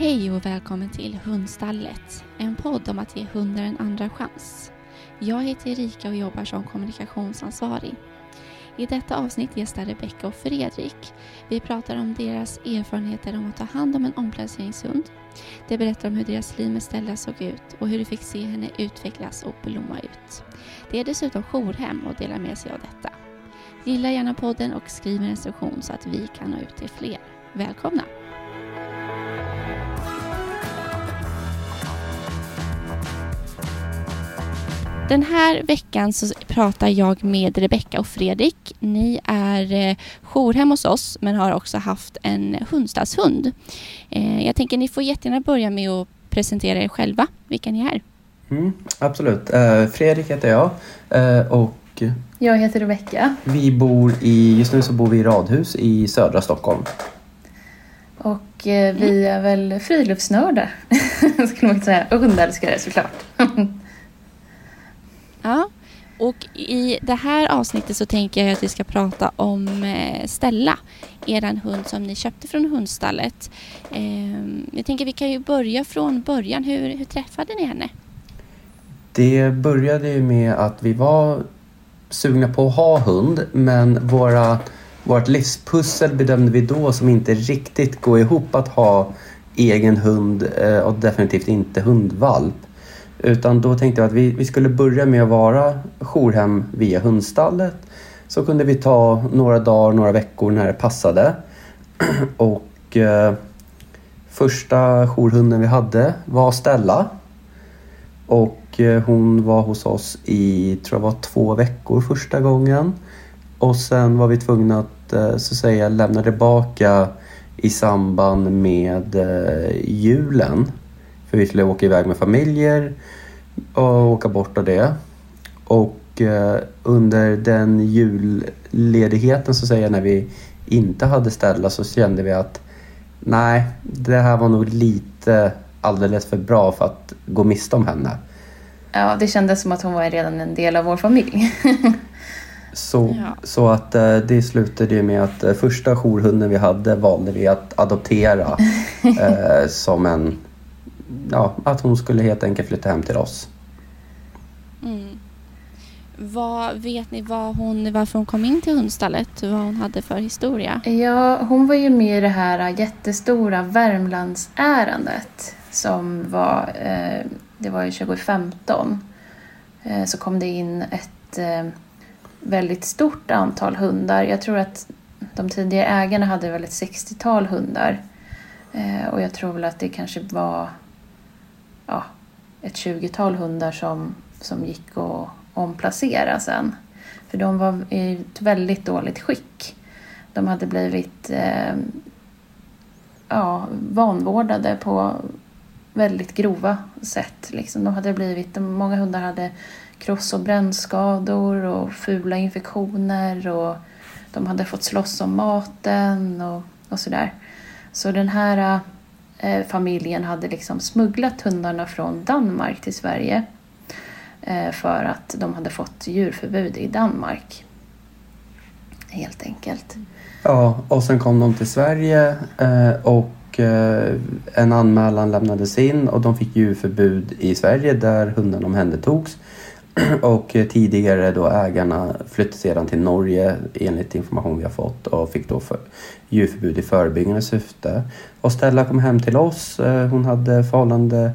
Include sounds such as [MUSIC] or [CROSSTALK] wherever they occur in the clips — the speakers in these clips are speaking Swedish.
Hej och välkommen till Hundstallet, en podd om att ge hundar en andra chans. Jag heter Erika och jobbar som kommunikationsansvarig. I detta avsnitt gästar Rebecka och Fredrik. Vi pratar om deras erfarenheter om att ta hand om en omplaceringshund. De berättar om hur deras liv med Stella såg ut och hur de fick se henne utvecklas och blomma ut. Det är dessutom jourhem och delar med sig av detta. Gilla gärna podden och skriv en recension så att vi kan nå ut till fler. Välkomna! Den här veckan så pratar jag med Rebecka och Fredrik. Ni är eh, jourhem hos oss men har också haft en hundstallshund. Eh, jag tänker ni får jättegärna börja med att presentera er själva, vilka ni är. Mm, absolut. Eh, Fredrik heter jag och Jag heter Rebecka vi bor i, just nu så bor vi i radhus i södra Stockholm. och vi är väl friluftsnördar [LAUGHS] skulle man säga. Och hundälskare såklart. [LAUGHS] Och i det här avsnittet så tänker jag att vi ska prata om eh, Stella, eran hund som ni köpte från hundstallet. Ehm, jag tänker vi kan ju börja från början. Hur, hur träffade ni henne? Det började ju med att vi var sugna på att ha hund men våra, vårt livspussel bedömde vi då som inte riktigt går ihop att ha egen hund eh, och definitivt inte hundvalp. Utan då tänkte jag att vi, vi skulle börja med att vara jourhem via hundstallet. Så kunde vi ta några dagar, några veckor när det passade. [CLEARS THROAT] Och eh, första jourhunden vi hade var Stella. Och eh, hon var hos oss i, tror jag var två veckor första gången. Och sen var vi tvungna att, eh, så att säga, lämna tillbaka i samband med eh, julen. För vi skulle åka iväg med familjer och åka bort av det. Och eh, under den julledigheten så att säga när vi inte hade Stella så kände vi att nej, det här var nog lite alldeles för bra för att gå miste om henne. Ja, det kändes som att hon var redan en del av vår familj. [LAUGHS] Så, Ja. så att eh, det slutade ju med att eh, första jourhunden vi hade valde vi att adoptera [LAUGHS] som en, ja, att hon skulle helt enkelt flytta hem till oss. Mm. Vad, vet ni vad hon, varför hon kom in till hundstallet? Vad hon hade för historia? ja, hon var ju med i det här jättestora Värmlandsärendet som var, eh, det var ju 2015. Eh, så kom det in ett eh, väldigt stort antal hundar. Jag tror att de tidigare ägarna hade väl ett 60-tal hundar. Och jag tror väl att det kanske var ja, ett 20-tal hundar som, som gick att omplacera sen. För de var i ett väldigt dåligt skick. De hade blivit eh, ja, vanvårdade på väldigt grova sätt. Liksom. De hade blivit, många hundar hade kross och brännskador och fula infektioner och de hade fått slåss om maten och, och sådär. Så den här eh, Eh, familjen hade liksom smugglat hundarna från Danmark till Sverige eh, för att de hade fått djurförbud i Danmark. Helt enkelt. Ja, och sen kom de till Sverige eh, och en anmälan lämnades in och de fick djurförbud i Sverige där hunden omhändertogs. [CLEARS THROAT] Och tidigare då ägarna flyttade sedan till Norge enligt information vi har fått och fick då för, djurförbud i förebyggande syfte. Och Stella kom hem till oss. Eh, Hon hade förhållande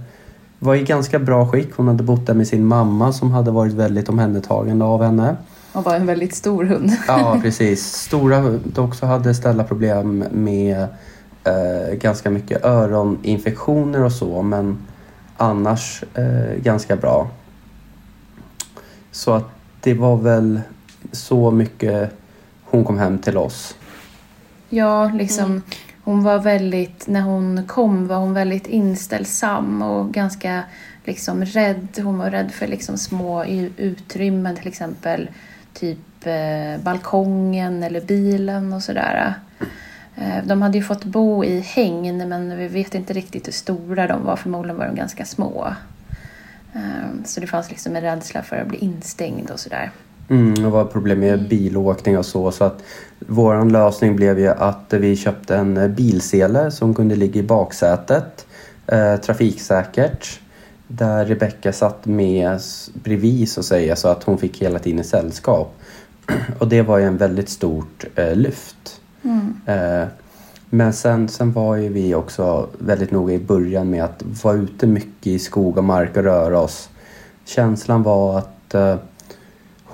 var i ganska bra skick. Hon hade bott där med sin mamma som hade varit väldigt omhändertagande av henne. Och var en väldigt stor hund. [LAUGHS] Ja, precis. Stora, dock så hade Stella problem med eh, ganska mycket öroninfektioner och så, men annars eh, ganska bra. Så att det var väl så mycket hon kom hem till oss. Ja, liksom. Mm. Hon var väldigt, när hon kom var hon väldigt inställsam och ganska liksom rädd. Hon var rädd för liksom små utrymmen, till exempel typ eh, balkongen eller bilen och sådär. Eh, de hade ju fått bo i hägn men vi vet inte riktigt hur stora de var. Förmodligen var de ganska små. Eh, så det fanns liksom en rädsla för att bli instängd och sådär. Mm, det var problem med bilåkning och så. Så att våran lösning blev ju att vi köpte en bilsele som kunde ligga i baksätet. eh, trafiksäkert. Där Rebecka satt med bredvid så att säga så att hon fick hela tiden sällskap. [CLEARS THROAT] Och det var ju en väldigt stort eh, lyft. Mm. Eh, men sen, sen var ju vi också väldigt noga i början med att vara ute mycket i skog och mark och röra oss. Känslan var att eh,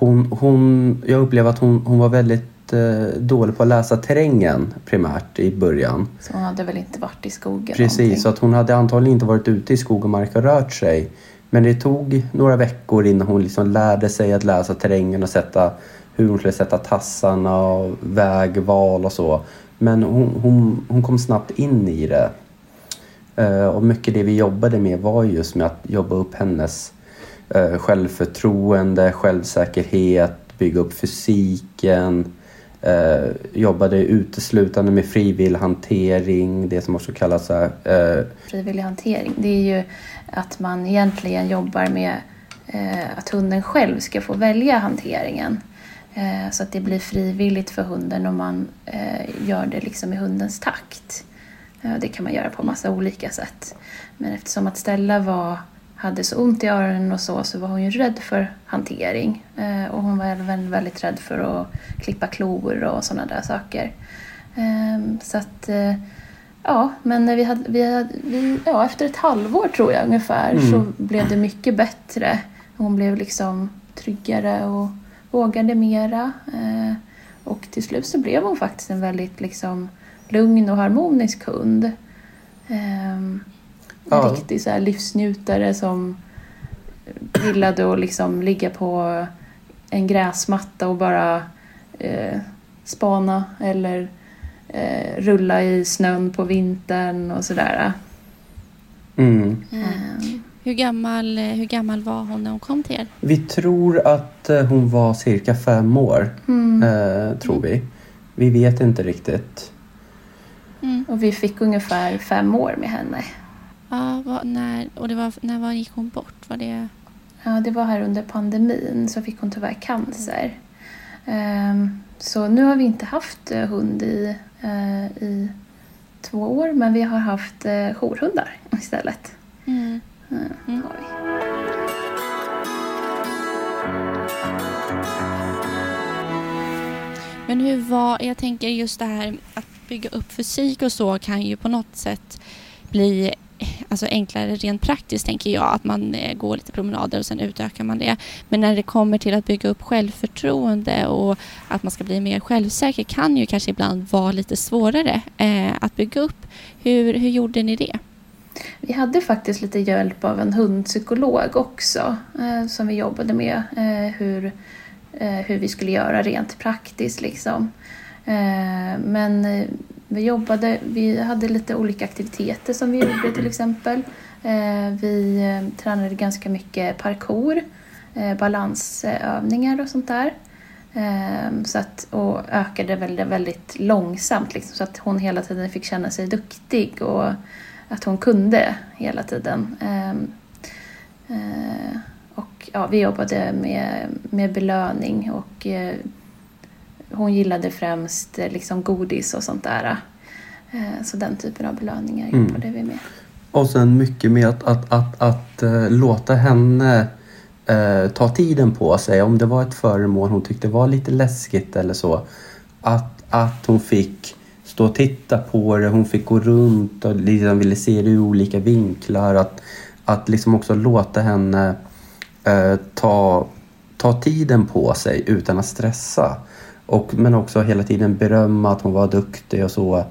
hon, hon, jag upplevde att hon, hon var väldigt eh, dålig på att läsa terrängen primärt i början. Så hon hade väl inte varit i skogen Precis, någonting. så att hon hade antagligen inte varit ute i skog och mark och rört sig. Men det tog några veckor innan hon liksom lärde sig att läsa terrängen och sätta hur hon skulle sätta tassarna och vägval och så. Men hon, hon, hon kom snabbt in i det. Eh, och mycket det vi jobbade med var just med att jobba upp hennes Eh, självförtroende, självsäkerhet, bygga upp fysiken. Eh, jobbade uteslutande med frivillig hantering, det som också kallas eh, frivillig hantering. Det är ju att man egentligen jobbar med eh, att hunden själv ska få välja hanteringen. Eh, så att det blir frivilligt för hunden och man eh, gör det liksom i hundens takt. Eh, det kan man göra på massa olika sätt. Men eftersom att Stella var, hade så ont i öronen och så, så var hon ju rädd för hantering. Eh, och hon var även väldigt rädd för att klippa klor och sådana där saker. Eh, så att eh, Ja, men vi hade, vi hade, vi, ja, efter ett halvår tror jag ungefär Mm. så blev det mycket bättre. Hon blev liksom tryggare och vågade mera. Eh, och till slut så blev hon faktiskt en väldigt liksom lugn och harmonisk hund. Eh, en Ja. riktig så här livsnjutare som gillade att liksom ligga på en gräsmatta och bara eh, spana eller eh, rulla i snön på vintern och sådär. mm. Mm. Hur, gammal, eh, hur gammal var hon när hon kom till er? Vi tror att eh, hon var cirka fem år, mm. eh, tror vi. Vi vet inte riktigt. Mm. Och vi fick ungefär fem år med henne. Ja, vad, när, och det var, när var, gick hon bort? Var det... Ja, det var här under pandemin så fick hon tyvärr cancer. Ehm, Så nu har vi inte haft eh, hund i, eh, i två år men vi har haft eh, jourhundar istället. Mm. Mm, Mm. har vi. Men hur var, jag tänker just det här att bygga upp fysik och så kan ju på något sätt bli eh, alltså enklare rent praktiskt tänker jag. Att man eh, går lite promenader och sen utökar man det. Men när det kommer till att bygga upp självförtroende och att man ska bli mer självsäker kan ju kanske ibland vara lite svårare eh, att bygga upp. Hur, hur gjorde ni det? Vi hade faktiskt lite hjälp av en hundpsykolog också eh, som vi jobbade med eh, hur, eh, hur vi skulle göra rent praktiskt. Liksom. Eh, men eh, vi jobbade, vi hade lite olika aktiviteter som vi gjorde till exempel. Eh, vi eh, tränade ganska mycket parkour, eh, balansövningar och sånt där. Ehm, så att, och ökade väldigt, väldigt långsamt liksom, så att hon hela tiden fick känna sig duktig och att hon kunde hela tiden. Ehm, och ja, vi jobbade med, med belöning och hon gillade främst liksom godis och sånt där. Eh, så den typen av belöningar Mm. jobbade vi med. Och sen mycket med att, att, att, att eh, låta henne eh, ta tiden på sig. Om det var ett föremål hon tyckte var lite läskigt eller så. Att, att hon fick stå och titta på det, hon fick gå runt och liksom ville se det ur olika vinklar. Att, att liksom också låta henne eh, ta, ta tiden på sig utan att stressa. Och, men också hela tiden berömma att hon var duktig och så.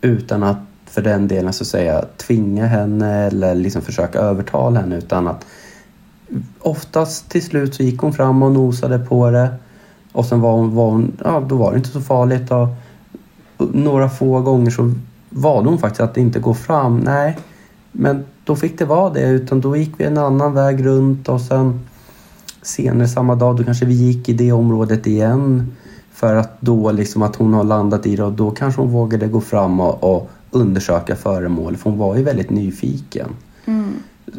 Utan att för den delen så att säga tvinga henne eller liksom försöka övertala henne utan att oftast till slut så gick hon fram och nosade på det. Och sen var hon, var hon ja då var det inte så farligt. Och några få gånger så valde hon faktiskt att inte gå fram. Nej, men då fick det vara det utan då gick vi en annan väg runt. Och sen senare samma dag då kanske vi gick i det området igen för att då liksom att hon har landat i det och då kanske hon vågade gå fram och, och undersöka föremål för hon var ju väldigt nyfiken. Mm.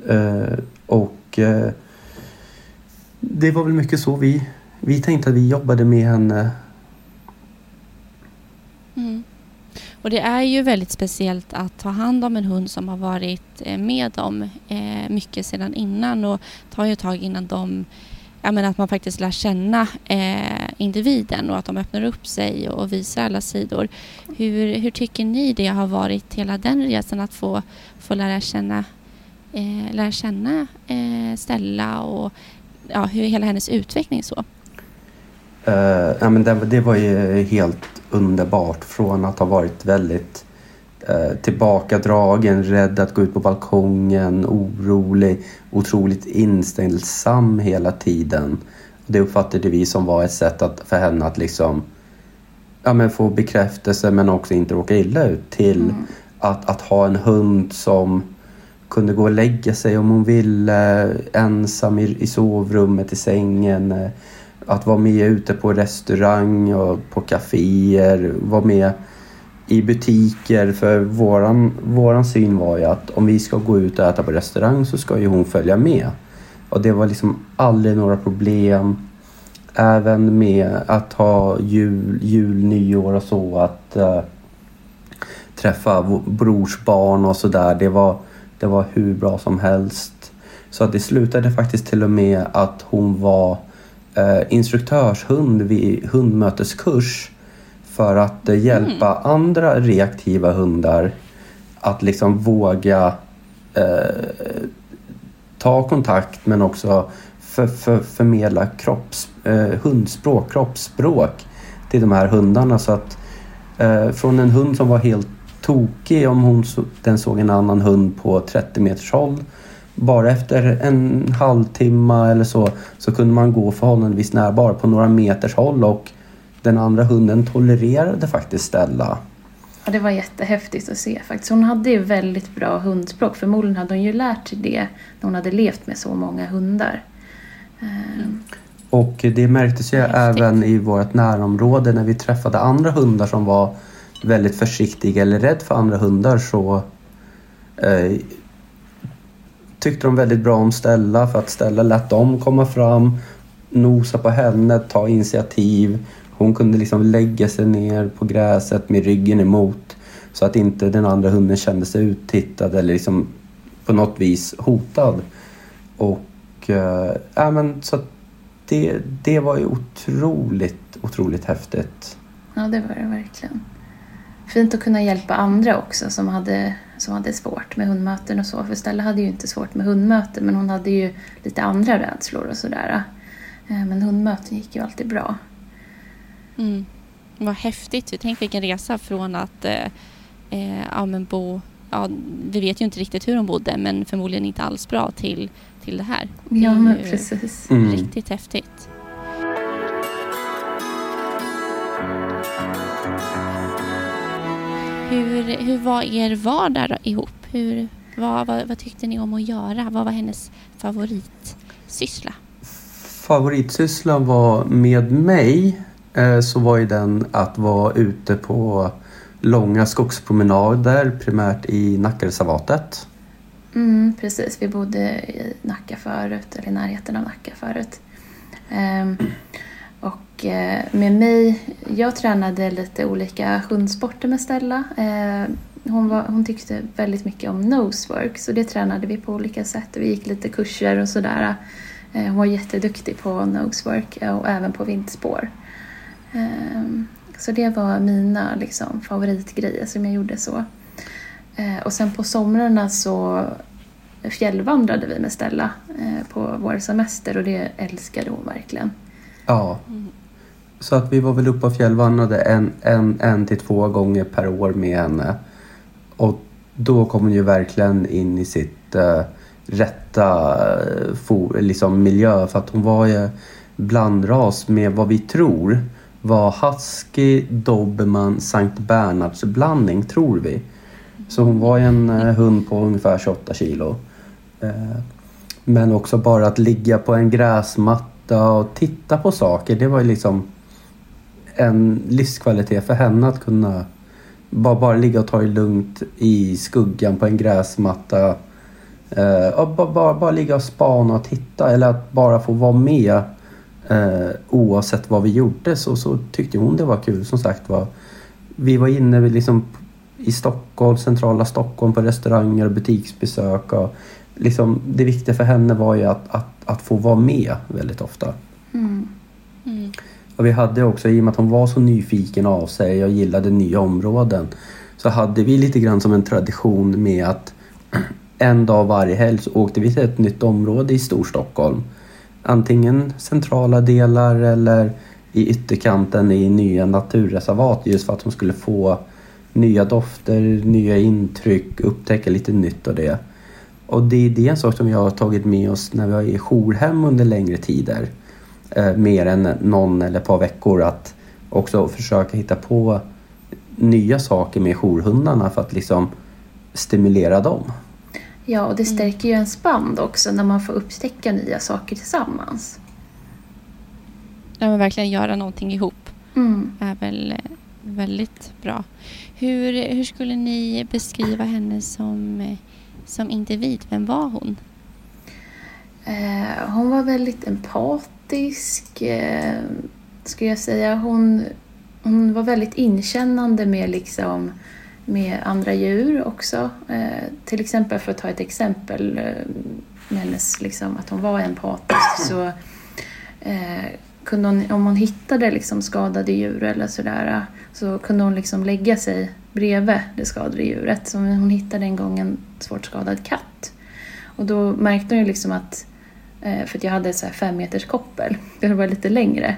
Eh, och eh, det var väl mycket så vi, vi tänkte att vi jobbade med henne. Mm. Och det är ju väldigt speciellt att ta hand om en hund som har varit eh, med dem eh, mycket sedan innan och tar ju ett tag innan de ja, men att man faktiskt lär känna eh, individen och att de öppnar upp sig och visar alla sidor. Hur, hur tycker ni det har varit hela den resan att få, få lära känna, eh, lära känna eh, Stella och ja, hur hela hennes utveckling så? Uh, ja, men det, det, var ju helt underbart från att ha varit väldigt uh, tillbakadragen, rädd att gå ut på balkongen, orolig, otroligt inställsam hela tiden. Det uppfattade vi som var ett sätt att, för henne att liksom ja, men få bekräftelse men också inte råka illa ut till mm. att, att ha en hund som kunde gå och lägga sig om hon ville, ensam i, i sovrummet, i sängen att vara med ute på restaurang och på kaféer, vara med i butiker. För våran, våran syn var ju att om vi ska gå ut och äta på restaurang så ska ju hon följa med. Och det var liksom aldrig några problem. Även med att ha jul, jul nyår och så. Att äh, träffa brors barn och sådär. Det var, det var hur bra som helst. Så att det slutade faktiskt till och med att hon var eh, instruktörshund vid hundmöteskurs för att eh, hjälpa mm. andra reaktiva hundar att liksom våga eh, ta kontakt men också för, för, förmedla kropps, eh, hundspråk, kroppsspråk till de här hundarna. Så att eh, från en hund som var helt tokig om hon så, den såg en annan hund på 30 meters håll bara efter en halvtimme eller så, så kunde man gå förhållandevis nära, bara på några meters håll och den andra hunden tolererade faktiskt Stella. Ja, det var jättehäftigt att se faktiskt. Hon hade ju väldigt bra hundspråk. Förmodligen hade hon ju lärt sig det när hon hade levt med så många hundar. Mm. Och det märktes ju Häftigt. även i vårt närområde när vi träffade andra hundar som var väldigt försiktiga eller rädd för andra hundar så eh, tyckte de väldigt bra om Stella för att Stella lät dem komma fram, nosa på henne, ta initiativ. Hon kunde liksom lägga sig ner på gräset med ryggen emot så att inte den andra hunden kände sig uttittad eller liksom på något vis hotad. Och äh, men, så det, det var ju otroligt, otroligt häftigt. Ja, det var det verkligen. Fint att kunna hjälpa andra också som hade som hade svårt med hundmöten och så. För Stella hade ju inte svårt med hundmöten men hon hade ju lite andra rädslor och sådär. Eh, men hundmöten gick ju alltid bra. Mm. Vad häftigt. Tänk vilken resa från att eh, eh, ja, men bo... Ja, vi vet ju inte riktigt hur hon bodde men förmodligen inte alls bra till, till det här. Ja, men precis. Mm. Riktigt häftigt. Hur, hur var er vardag då, ihop? Hur, vad, vad, vad, tyckte ni om att göra? Vad var hennes favoritsyssla? Favoritsysslan var med mig eh, Eh, så var ju den att vara ute på långa skogspromenader primärt i Nackareservatet. Mm, precis, vi bodde i Nacka förut, eller i närheten av Nacka förut. Ehm, och eh, med mig, jag tränade lite olika hundsporter med Stella. Ehm, hon, var, hon tyckte väldigt mycket om nosework så det tränade vi på olika sätt. Vi gick lite kurser och sådär. Eh, hon var jätteduktig på nosework och även på vindspår. Ehm, så det var mina liksom, favoritgrejer som jag gjorde så. Ehm, och sen på somrarna så fjällvandrade vi med Stella eh, på vår semester och det älskade hon verkligen. Ja. Så att vi var väl uppe och fjällvandrade en, en, en till två gånger per år med henne. Och då kom hon ju verkligen in i sitt uh, rätta uh, for, liksom miljö för att hon var ju blandras med vad vi tror var husky, dobermann, Sankt Bernhards blandning tror vi. Så hon var en eh, hund på ungefär 28 kilo. Eh, men också bara att ligga på en gräsmatta och titta på saker det var ju liksom en livskvalitet för henne att kunna bara, bara ligga och ta det lugnt i skuggan på en gräsmatta. Eh, och bara, bara, bara ligga och spana och titta eller att bara få vara med eh, oavsett vad vi gjorde så, så tyckte hon det var kul. Som sagt var, vi var inne liksom i Stockholm, centrala Stockholm på restauranger och butiksbesök. Och liksom, det viktiga för henne var ju att, att, att få vara med väldigt ofta. Mm. Mm. Och vi hade också, i och med att hon var så nyfiken av sig och gillade nya områden, så hade vi lite grann som en tradition med att [CLEARS THROAT] en dag varje helg så åkte vi till ett nytt område i Storstockholm. Antingen centrala delar eller i ytterkanten i nya naturreservat just för att de skulle få nya dofter, nya intryck, upptäcka lite nytt och det. Och det, det är en sak som vi har tagit med oss när vi är i jourhem under längre tider. Eh, mer än någon eller ett par veckor att också försöka hitta på nya saker med jourhundarna för att liksom stimulera dem. Ja, och det Mm. stärker ju ens band också när man får upptäcka nya saker tillsammans. Ja, men verkligen göra någonting ihop Mm. är väl eh, väldigt bra. Hur, hur skulle ni beskriva henne som, eh, som individ? Vem var hon? Eh, hon var väldigt empatisk, eh, skulle jag säga. Hon, hon var väldigt inkännande med, liksom, med andra djur också. Eh, till exempel, för att ta ett exempel eh, hennes, liksom, att hon var empatisk, så eh, kunde hon, om hon hittade liksom skadade djur eller sådär, så kunde hon liksom lägga sig bredvid det skadade djuret. Så hon hittade en gång en svårt skadad katt. Och då märkte hon ju liksom att Eh, För att jag hade så här fem meters koppel. Det var lite längre.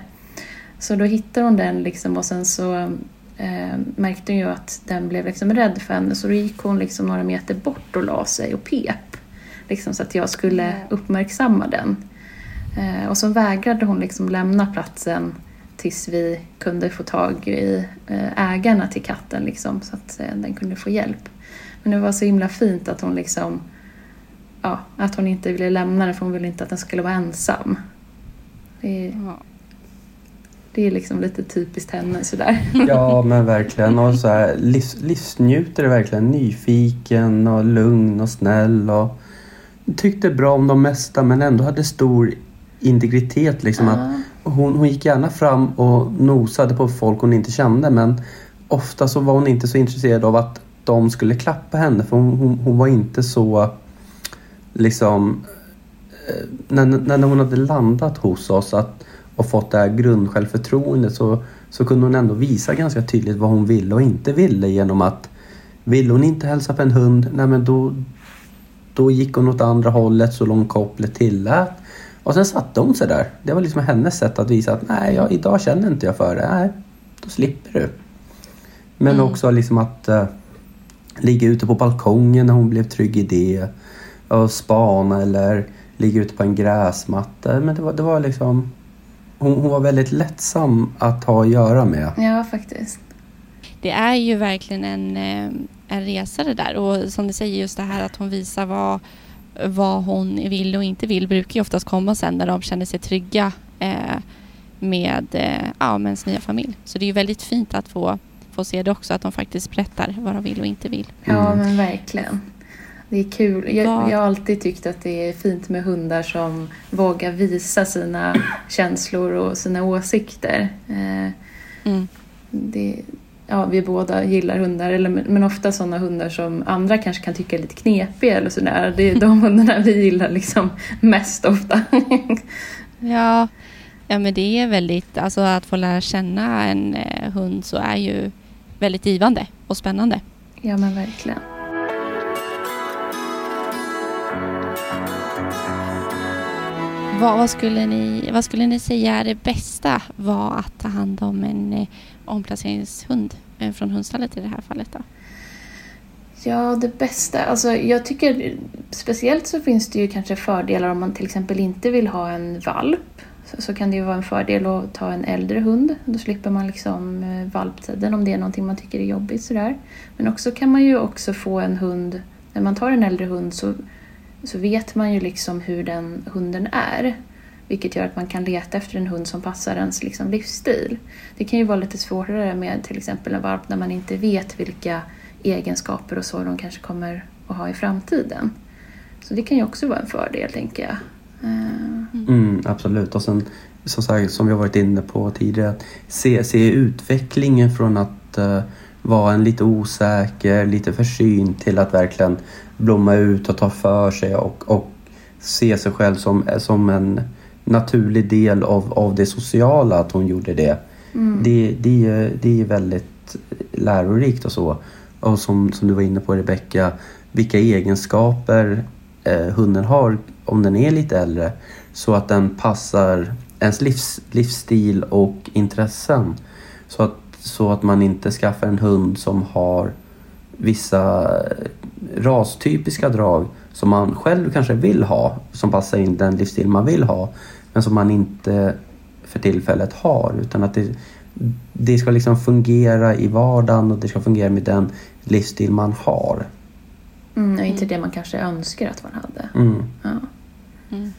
Så då hittade hon den liksom och sen så eh, märkte hon ju att den blev liksom rädd för henne så då gick hon liksom några meter bort och la sig och pep. Liksom så att jag skulle uppmärksamma den. Eh, och så vägrade hon liksom lämna platsen tills vi kunde få tag i eh, ägarna till katten liksom, så att eh, den kunde få hjälp. Men det var så himla fint att hon liksom ja, att hon inte ville lämna den för hon ville inte att den skulle vara ensam. Det är, Ja. Det är liksom lite typiskt henne sådär. [LAUGHS] Ja men verkligen. Och så här, livs, livsnjutare verkligen. Nyfiken och lugn och snäll. Och tyckte bra om de mesta men ändå hade stor integritet. Liksom att Ja. hon, hon gick gärna fram och nosade på folk hon inte kände men ofta så var hon inte så intresserad av att de skulle klappa henne för hon, hon, hon var inte så liksom eh, när, när hon hade landat hos oss att, och fått det här grundsjälvförtroendet så, så kunde hon ändå visa ganska tydligt vad hon ville och inte ville genom att vill hon inte hälsa på en hund, nej men då, då gick hon åt andra hållet så långt kopplet tillät. Och sen satte hon sig där. Det var liksom hennes sätt att visa att nej, jag, idag känner inte jag för det. Nej, då slipper du. Men Mm. också liksom att eh, ligga ute på balkongen när hon blev trygg i det. Och spana eller ligga ute på en gräsmatta. Men det var, det var liksom... Hon, hon var väldigt lättsam att ha att göra med. ja, faktiskt. Det är ju verkligen en, eh, en resa det där. Och som du säger, just det här att hon visar vad, vad hon vill och inte vill brukar ju oftast komma sen när de känner sig trygga eh, med, eh, ja, med ens nya familj. Så det är ju väldigt fint att få, få se det också, att de faktiskt berättar vad de vill och inte vill. Ja, Mm. men verkligen. Det är kul. Jag, jag har alltid tyckt att det är fint med hundar som vågar visa sina känslor och sina åsikter. Eh, Mm. det, ja, vi båda gillar hundar, eller, men ofta sådana hundar som andra kanske kan tycka är lite knepiga eller sådär. Det är de [LAUGHS] hundarna vi gillar liksom mest ofta. [LAUGHS] Ja, ja, men det är väldigt, alltså att få lära känna en eh, hund så är ju väldigt givande och spännande. ja, men verkligen. Vad, vad, skulle ni, vad skulle ni säga är det bästa var att ta hand om en eh, omplaceringshund eh, från hundstallet i det här fallet? Då? Ja, det bästa. Alltså, jag tycker speciellt så finns det ju kanske fördelar om man till exempel inte vill ha en valp. Så, så kan det ju vara en fördel att ta en äldre hund. Då slipper man liksom eh, valptiden om det är någonting man tycker är jobbigt sådär. Men också kan man ju också få en hund, när man tar en äldre hund så, så vet man ju liksom hur den hunden är. Vilket gör att man kan leta efter en hund som passar ens liksom livsstil. Det kan ju vara lite svårare med till exempel en valp när man inte vet vilka egenskaper och så de kanske kommer att ha i framtiden. Så det kan ju också vara en fördel, tänker jag. Mm. Mm, absolut. Och sen som, sagt, som vi har varit inne på tidigare, att se, se utvecklingen från att uh, vara en lite osäker, lite försynt till att verkligen blomma ut och ta för sig och, och se sig själv som, som en naturlig del av, av det sociala, att hon gjorde det. Mm. Det, det, är- det är väldigt lärorikt och så. Och som, som du var inne på Rebecka, vilka egenskaper eh, hunden har om den är lite äldre så att den passar ens livs, livsstil och intressen. Så att, så att man inte skaffar en hund som har vissa rastypiska drag som man själv kanske vill ha, som passar in den livsstil man vill ha, men som man inte för tillfället har. Utan att det, det ska liksom fungera i vardagen och det ska fungera med den livsstil man har. Mm, och inte det man kanske önskar att man hade. Mm. Ja. Mm.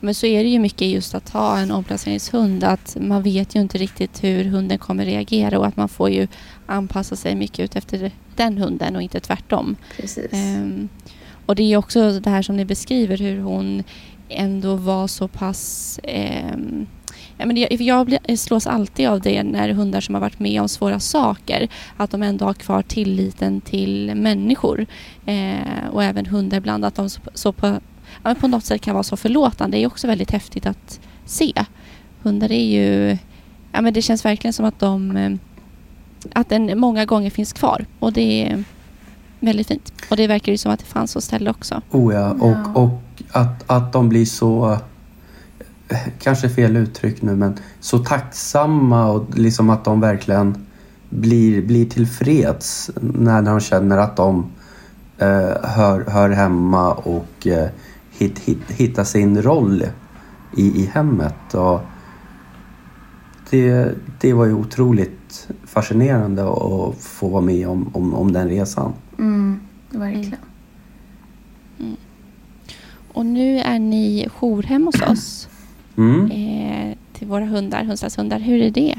Men så är det ju mycket just att ha en omplaceringshund. Att man vet ju inte riktigt hur hunden kommer reagera och att man får ju anpassa sig mycket ut efter den hunden och inte tvärtom. Precis. Ehm, och det är också det här som ni beskriver hur hon ändå var så pass... ehm, ja, men jag slås alltid av det när hundar som har varit med om svåra saker att de ändå har kvar tilliten till människor. Eh, och även hundar ibland att de så, så på, ja, på något sätt kan vara så förlåtande. Det är också väldigt häftigt att se. Hundar är ju... Ja, men det känns verkligen som att de... Att den många gånger finns kvar. Och det är väldigt fint. Och det verkar ju som att det fanns hos Stella också. Oh ja, och, och att, att de blir så, kanske fel uttryck nu, men så tacksamma och liksom att de verkligen blir, blir tillfreds när de känner att de eh, hör, hör hemma och eh, hit, hit, hittar sin roll i, i hemmet. Och det, det var ju otroligt fascinerande att få vara med om, om, om den resan. Mm, verkligen. Och nu är ni jourhem hos oss. Mm. Eh, till våra hundar, hundstallshundar. Hur är det?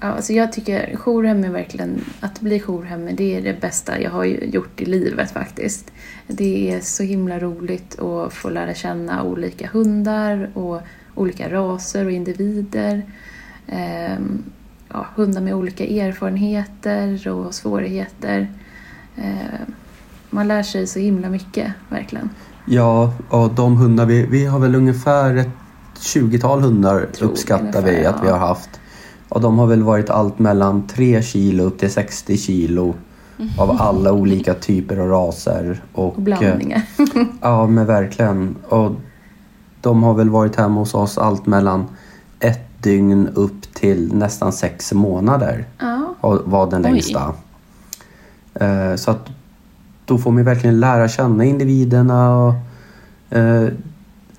Ja, alltså jag tycker jourhem är verkligen, att bli jourhem, det är det bästa jag har gjort i livet faktiskt. Det är så himla roligt att få lära känna olika hundar och olika raser och individer. Ja, hundar med olika erfarenheter och svårigheter. Ehm, man lär sig så himla mycket, verkligen. Ja, och de hundar vi, vi har väl ungefär ett 20-tal hundar Tror uppskattar vi ungefär, att vi ja. har haft. Och de har väl varit allt mellan 3 kilo upp till 60 kilo av [LAUGHS] alla olika typer och raser. Och, Och blandningar. eh, Ja, men verkligen. Och de har väl varit hemma hos oss allt mellan dygn upp till nästan sex månader ja, var den Oj. längsta. Eh, så att då får man verkligen lära känna individerna och eh,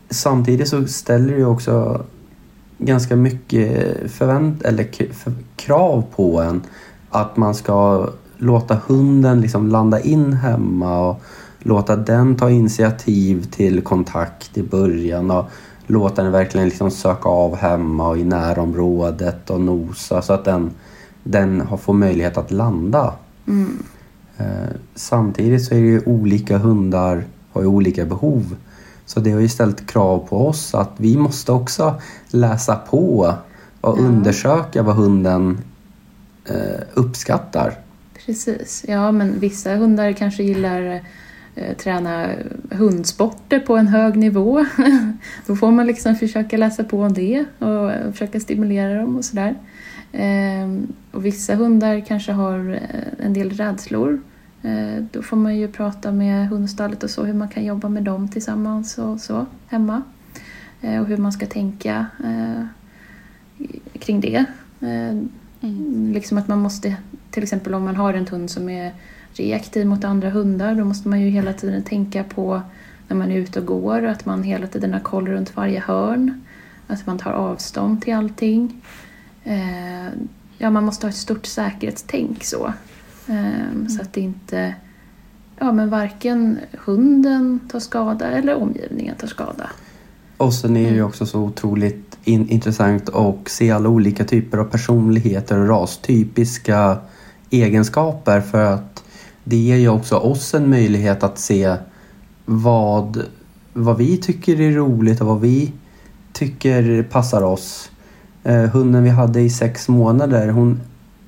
samtidigt så ställer det också ganska mycket förvänt eller krav på en att man ska låta hunden liksom landa in hemma och låta den ta initiativ till kontakt i början och låta den verkligen liksom söka av hemma och i närområdet och nosa så att den, den får möjlighet att landa. mm, Eh, samtidigt så är det ju olika hundar har ju olika behov. Så det har ju ställt krav på oss att vi måste också läsa på och Ja. undersöka vad hunden eh, uppskattar. Precis. Ja, men vissa hundar kanske gillar träna hundsporter på en hög nivå. [LAUGHS] Då får man liksom försöka läsa på om det och eh, försöka stimulera dem och sådär. Ehm, och vissa hundar kanske har eh, en del rädslor. Eh, då får man ju prata med hundstallet och så hur man kan jobba med dem tillsammans och så hemma. Eh, och hur man ska tänka eh, kring det. Eh, Mm. Liksom att man måste, till exempel om man har en hund som är reaktiv mot andra hundar, då måste man ju hela tiden tänka på när man är ute och går, att man hela tiden har koll runt varje hörn, att man tar avstånd till allting. Eh, ja, man måste ha ett stort säkerhetstänk så. Eh, Så att det inte, ja men varken hunden tar skada eller omgivningen tar skada. Och sen är det ju Mm. också så otroligt in, intressant att se alla olika typer av personligheter och rastypiska egenskaper för att det ger ju också oss en möjlighet att se vad, vad vi tycker är roligt och vad vi tycker passar oss. Eh, hunden vi hade i sex månader, hon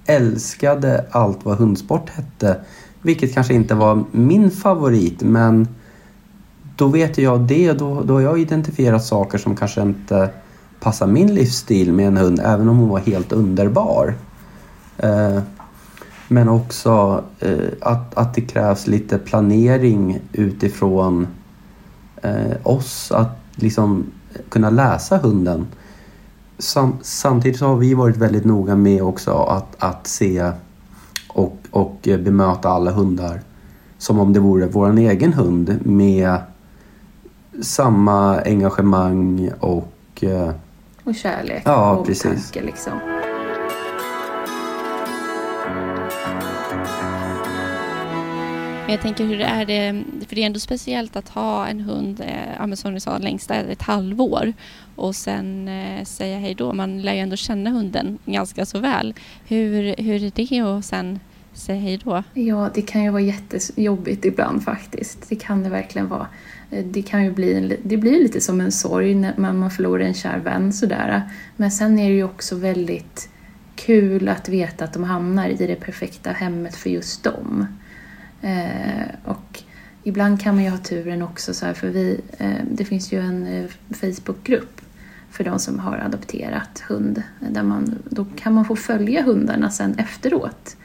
älskade allt vad hundsport hette. Vilket kanske inte var min favorit men då vet jag det. Då, då har jag identifierat saker som kanske inte passar min livsstil med en hund även om hon var helt underbar. Eh, men också eh, att, att det krävs lite planering utifrån eh, oss. Att liksom kunna läsa hunden. Sam, samtidigt så har vi varit väldigt noga med också att, att se och, och bemöta alla hundar som om det vore vår egen hund med samma engagemang och... eh, Och kärlek Ja, och precis. omtanke liksom. Men jag tänker hur det är det, för det är ändå speciellt att ha en hund, eh, som ni sa, längsta ett halvår och sen eh, säga hej då. Man lär ju ändå känna hunden ganska så väl. Hur, hur är det att sen säga hej då? Ja, det kan ju vara jättejobbigt ibland faktiskt. Det kan det verkligen vara. Eh, det kan ju bli, en det blir lite som en sorg när man förlorar en kär vän sådär. Men sen är det ju också väldigt kul att veta att de hamnar i det perfekta hemmet för just dem. Eh, och ibland kan man ju ha turen också så här, för vi, eh, det finns ju en eh, Facebookgrupp för de som har adopterat hund. Där man, då kan man få följa hundarna sen efteråt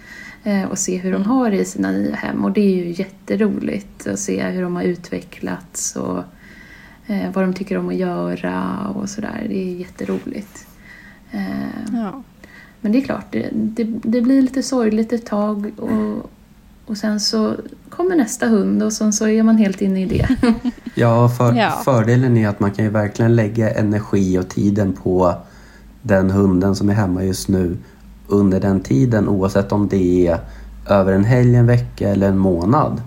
och se hur de Mm. har det i sina nya hem. Och det är ju jätteroligt att se hur de har utvecklats och vad de tycker om att göra och sådär. Det är jätteroligt. Ja. men det är klart, det, det, det blir lite sorgligt ett tag och, och sen så kommer nästa hund och sen så är man helt inne i det. [LAUGHS] Ja, för, Ja. fördelen är att man kan ju verkligen lägga energi och tiden på den hunden som är hemma just nu under den tiden oavsett om det är över en helg, en vecka eller en månad.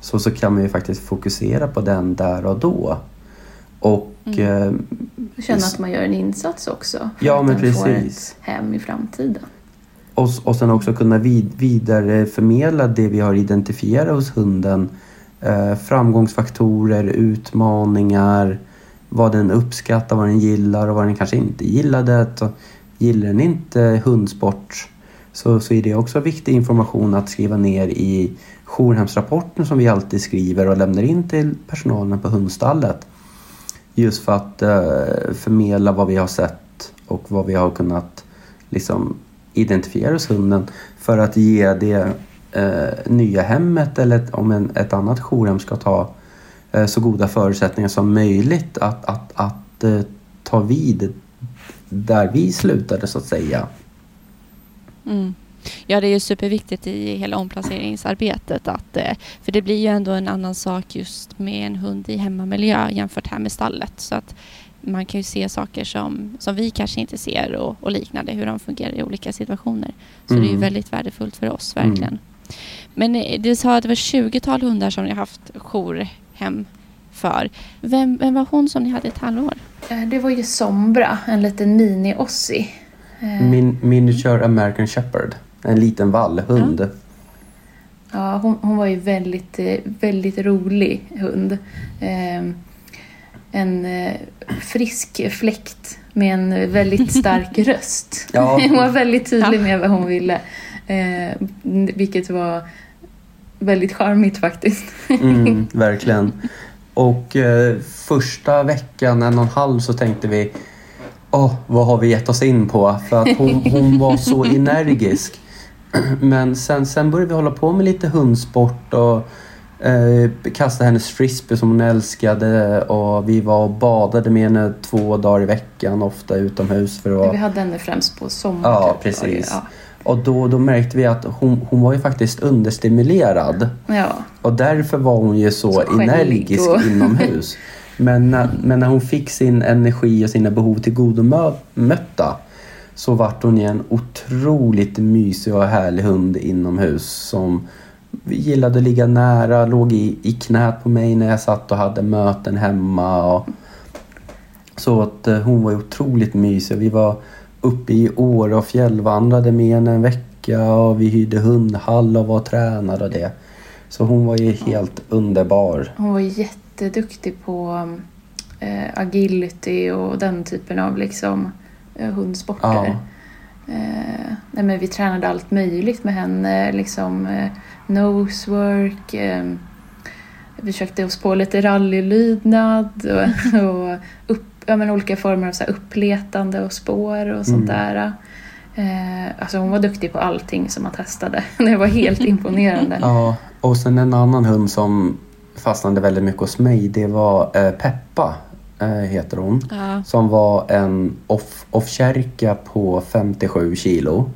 Så, så kan man ju faktiskt fokusera på den där och då. Och eh, Känna att man gör en insats också. För Ja, att men den får precis. ett hem i framtiden. Och, och sen också kunna vid, vidareförmedla det vi har identifierat hos hunden. Eh, framgångsfaktorer, utmaningar, vad den uppskattar, vad den gillar och vad den kanske inte gillade. Gillar den inte hundsport så, så är det också viktig information att skriva ner i jourhemsrapporten som vi alltid skriver och lämnar in till personalen på hundstallet. Just för att eh, förmedla vad vi har sett och vad vi har kunnat liksom identifiera hos hunden för att ge det eh, nya hemmet eller ett, om en, ett annat jourhem ska ta eh, så goda förutsättningar som möjligt att, att, att eh, ta vid där vi slutade så att säga. Mm. Ja, det är ju superviktigt i hela omplaceringsarbetet. Att, eh, för det blir ju ändå en annan sak just med en hund i hemmamiljö jämfört här med stallet. Så att man kan ju se saker som, som vi kanske inte ser och, och liknande, hur de fungerar i olika situationer. Så det är ju Mm. väldigt värdefullt för oss, verkligen. Men eh, du sa att det var 20-tal hundar som ni har haft jourhem för. Vem, vem var hon som ni hade ett halvår? Eh, Det var ju Sombra, en liten mini-Ossie. Eh, Min miniature American Shepherd. En liten vallhund. Ja, hon, hon var ju väldigt, väldigt rolig hund. En eh, frisk fläkt med en väldigt [LAUGHS] stark röst. Ja. [LAUGHS] Hon var väldigt tydlig med vad hon ville. Eh, vilket var väldigt charmigt faktiskt. Mm, [LAUGHS] verkligen. Och eh, första veckan, en och en halv, så tänkte vi Åh, vad har vi gett oss in på? För att hon, hon var så energisk. [CLEARS THROAT] Men sen, sen började vi hålla på med lite hundsport och eh, kasta hennes frisbee som hon älskade och vi var och badade med henne två dagar i veckan, ofta utomhus för att Vi hade henne främst på sommaren. Ja, typ, precis. Och då, då märkte vi att hon, hon var ju faktiskt understimulerad. Ja. ja. Och därför var hon ju så, Så energisk och- inomhus. [LAUGHS] Men när, men när hon fick sin energi och sina behov tillgodomötta så vart hon ju en otroligt mysig och härlig hund inomhus som gillade att ligga nära, låg i, i knät på mig när jag satt och hade möten hemma. Och, så att eh, hon var otroligt mysig. Vi var uppe i Åre och fjällvandrade med henne en vecka och vi hyrde hundhall och var tränare och det. Så hon var ju helt underbar. Hon var jätteduktig på eh, agility och den typen av liksom, eh, hundsporter. Ja. Eh, nej men vi tränade allt möjligt med henne. Liksom, eh, nosework. Eh, vi försökte oss på lite rallylydnad och, [LAUGHS] och upp, ja, men olika former av så här uppletande och spår och sånt Mm. där. Eh, alltså hon var duktig på allting som man testade. [LAUGHS] Det var helt imponerande. [LAUGHS] Ja, och sen en annan hund som fastnade väldigt mycket hos mig, det var eh, Peppa, eh, heter hon. Ja. Som var en off- off-kärka på 57 kilo.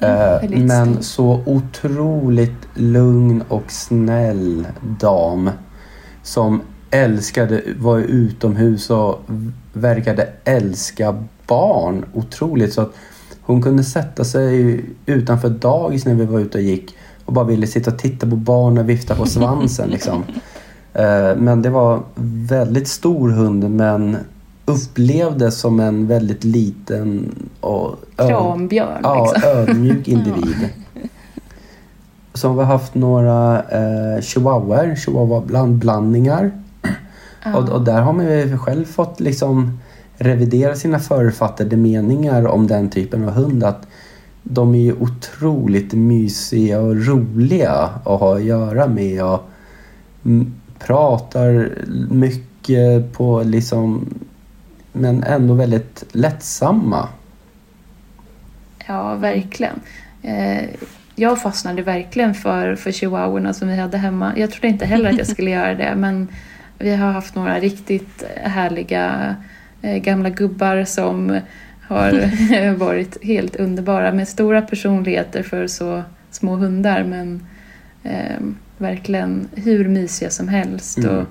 Mm, men så otroligt lugn och snäll dam. Som älskade, var utomhus och verkade älska barn otroligt. Så att hon kunde sätta sig utanför dagis när vi var ute och gick och bara ville sitta och titta på barn och vifta på svansen. liksom. [LAUGHS] Eh, Men det var väldigt stor hund men upplevdes som en väldigt liten och Krambjörn ja, liksom. ödmjuk [LAUGHS] individ. Så har vi haft några eh, chihuahuor, chihuahua-blandningar. Ja. Och, och där har man ju själv fått liksom revidera sina författade meningar om den typen av hund. Att de är ju otroligt mysiga och roliga att ha att göra med och pratar mycket på liksom men ändå väldigt lättsamma. Ja, verkligen. Eh, jag fastnade verkligen för, för chihuahuorna som vi hade hemma. Jag trodde inte heller att jag skulle göra det, men vi har haft några riktigt härliga eh, gamla gubbar som har [LAUGHS] varit helt underbara med stora personligheter för så små hundar, men eh, verkligen hur mysiga som helst Mm. och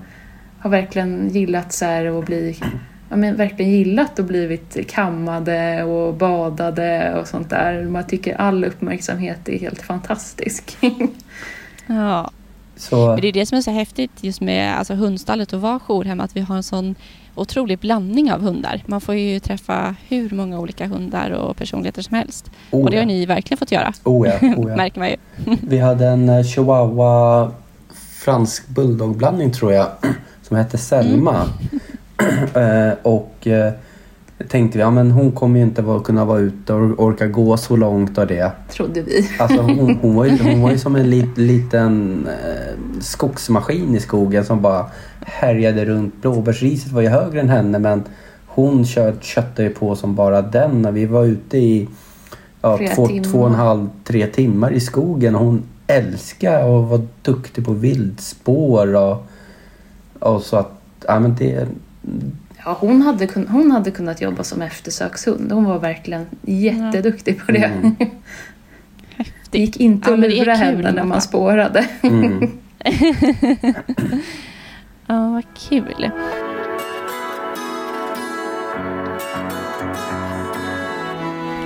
har verkligen gillat så här att bli ja, men verkligen gillat och blivit kammade och badade och sånt där. Man tycker all uppmärksamhet är helt fantastisk. [LAUGHS] ja. Så, Men det är det som är så häftigt just med alltså, hundstallet och vara jourhem, att vi har en sån otrolig blandning av hundar. Man får ju träffa hur många olika hundar och personligheter som helst. oh, Och det har ja. ni verkligen fått göra, Oh, ja, oh, ja. [LAUGHS] märker man ju. Vi hade en eh, chihuahua fransk bulldog-blandning tror jag [CLEARS THROAT] som hette Selma. Eh, och eh, tänkte vi, ja men hon kommer ju inte vara, kunna vara ute och orka gå så långt av det. Trodde vi. Alltså hon, hon, var, ju, hon var ju [LAUGHS] som en lit, liten eh, skogsmaskin i skogen som bara härjade runt. Blåbärsriset var ju högre än henne men hon kött, köttade ju på som bara den när vi var ute i ja, två, timmar. två och en halv, tre timmar i skogen och hon älskade och var duktig på viltspår och, och så att, ja men det, Ja, hon, hade kun, hon hade kunnat jobba som eftersökshund. Hon var verkligen jätteduktig på det. Mm. [LAUGHS] Det gick inte Ja, att lura henne när man spårade. mm. [LAUGHS] Ja, vad kul.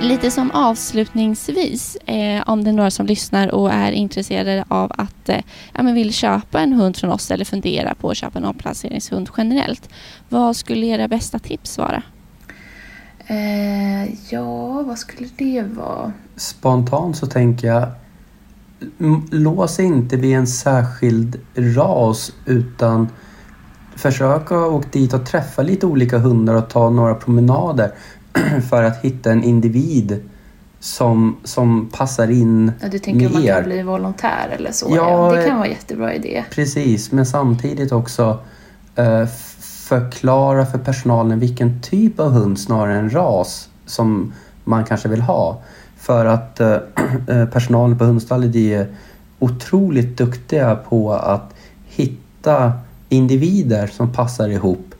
Lite som avslutningsvis, eh, om det är några som lyssnar och är intresserade av att eh, ja, men vill köpa en hund från oss eller fundera på att köpa en omplaceringshund generellt. Vad skulle era bästa tips vara? Eh, ja, vad skulle det vara? Spontant så tänker jag lås inte vid en särskild ras utan försök att åka dit och träffa lite olika hundar och ta några promenader [CLEARS THROAT] för att hitta en individ som, som passar in Ja, du tänker om man kan bli volontär eller så? Ja, Ja, det eh, kan vara en jättebra idé. Precis, men samtidigt också eh, förklara för personalen vilken typ av hund snarare än ras som man kanske vill ha. För att eh, [CLEARS THROAT] eh, personalen på hundstallet är otroligt duktiga på att hitta individer som passar ihop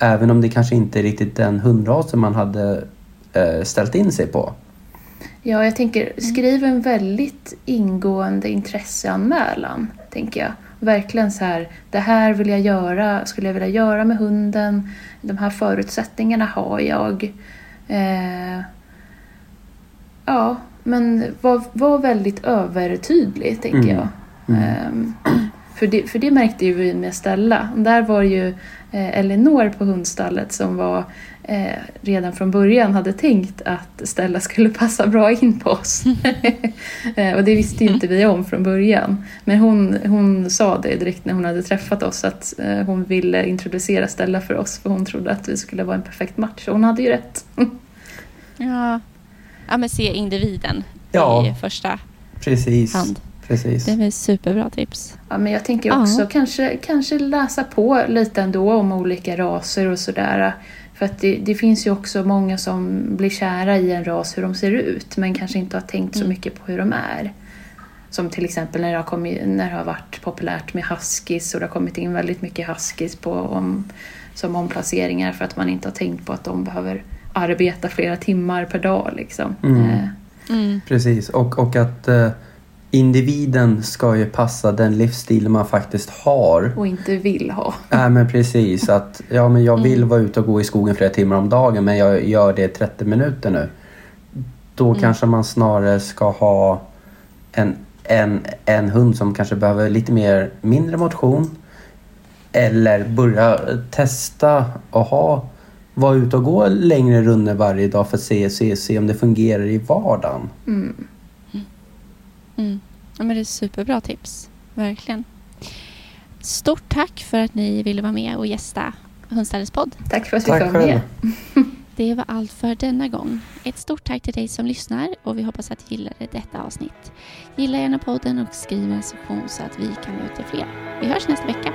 även om det kanske inte är riktigt den hundrasen man hade eh, ställt in sig på. Ja, jag tänker skriv en väldigt ingående intresseanmälan, tänker jag. Verkligen så här, det här vill jag göra, skulle jag vilja göra med hunden, de här förutsättningarna har jag. Eh, ja, men var, var väldigt övertydlig, tänker Mm. jag. Mm. Ehm, för, det, för det märkte ju vi med Stella. Där var ju eh, Elinor på hundstallet som var eh, redan från början hade tänkt att Stella skulle [LAUGHS] passa bra in på oss. [LAUGHS] eh, och det visste ju inte vi om från början. Men hon, hon sa det direkt när hon hade träffat oss att eh, hon ville introducera Stella för oss för hon trodde att vi skulle vara en perfekt match. Och hon hade ju rätt. [LAUGHS] Ja, ja, men se individen Ja. i första Precis. hand. Precis. Det är väl superbra tips. Ja, men jag tänker Ja. också kanske, kanske läsa på lite ändå om olika raser och sådär. För att det, det finns ju också många som blir kära i en ras hur de ser ut men kanske inte har tänkt så Mm. mycket på hur de är. Som till exempel när det har, kommit, när det har varit populärt med huskies och det har kommit in väldigt mycket huskies på, om, som omplaceringar för att man inte har tänkt på att de behöver arbeta flera timmar per dag. Liksom. Mm. Eh, Mm. Precis. Och, och att eh, individen ska ju passa den livsstil man faktiskt har. och inte vill ha. Nej men precis. Att, ja, men jag vill Mm. vara ute och gå i skogen flera timmar om dagen men jag gör det i 30 minuter nu. Då Mm. kanske man snarare ska ha en, en, en hund som kanske behöver lite mer mindre motion. Eller börja testa och ha vara ute och gå längre runder varje dag för att se, se, se om det fungerar i vardagen. Mm. Mm. Ja, men det är superbra tips. Verkligen. Stort tack för att ni ville vara med och gästa Hundställets podd. Tack för att vi fick vara med. [LAUGHS] Det var allt för denna gång. Ett stort tack till dig som lyssnar och vi hoppas att du gillade detta avsnitt. Gilla gärna podden och skriv en recension så att vi kan nå ut till fler. Vi hörs nästa vecka.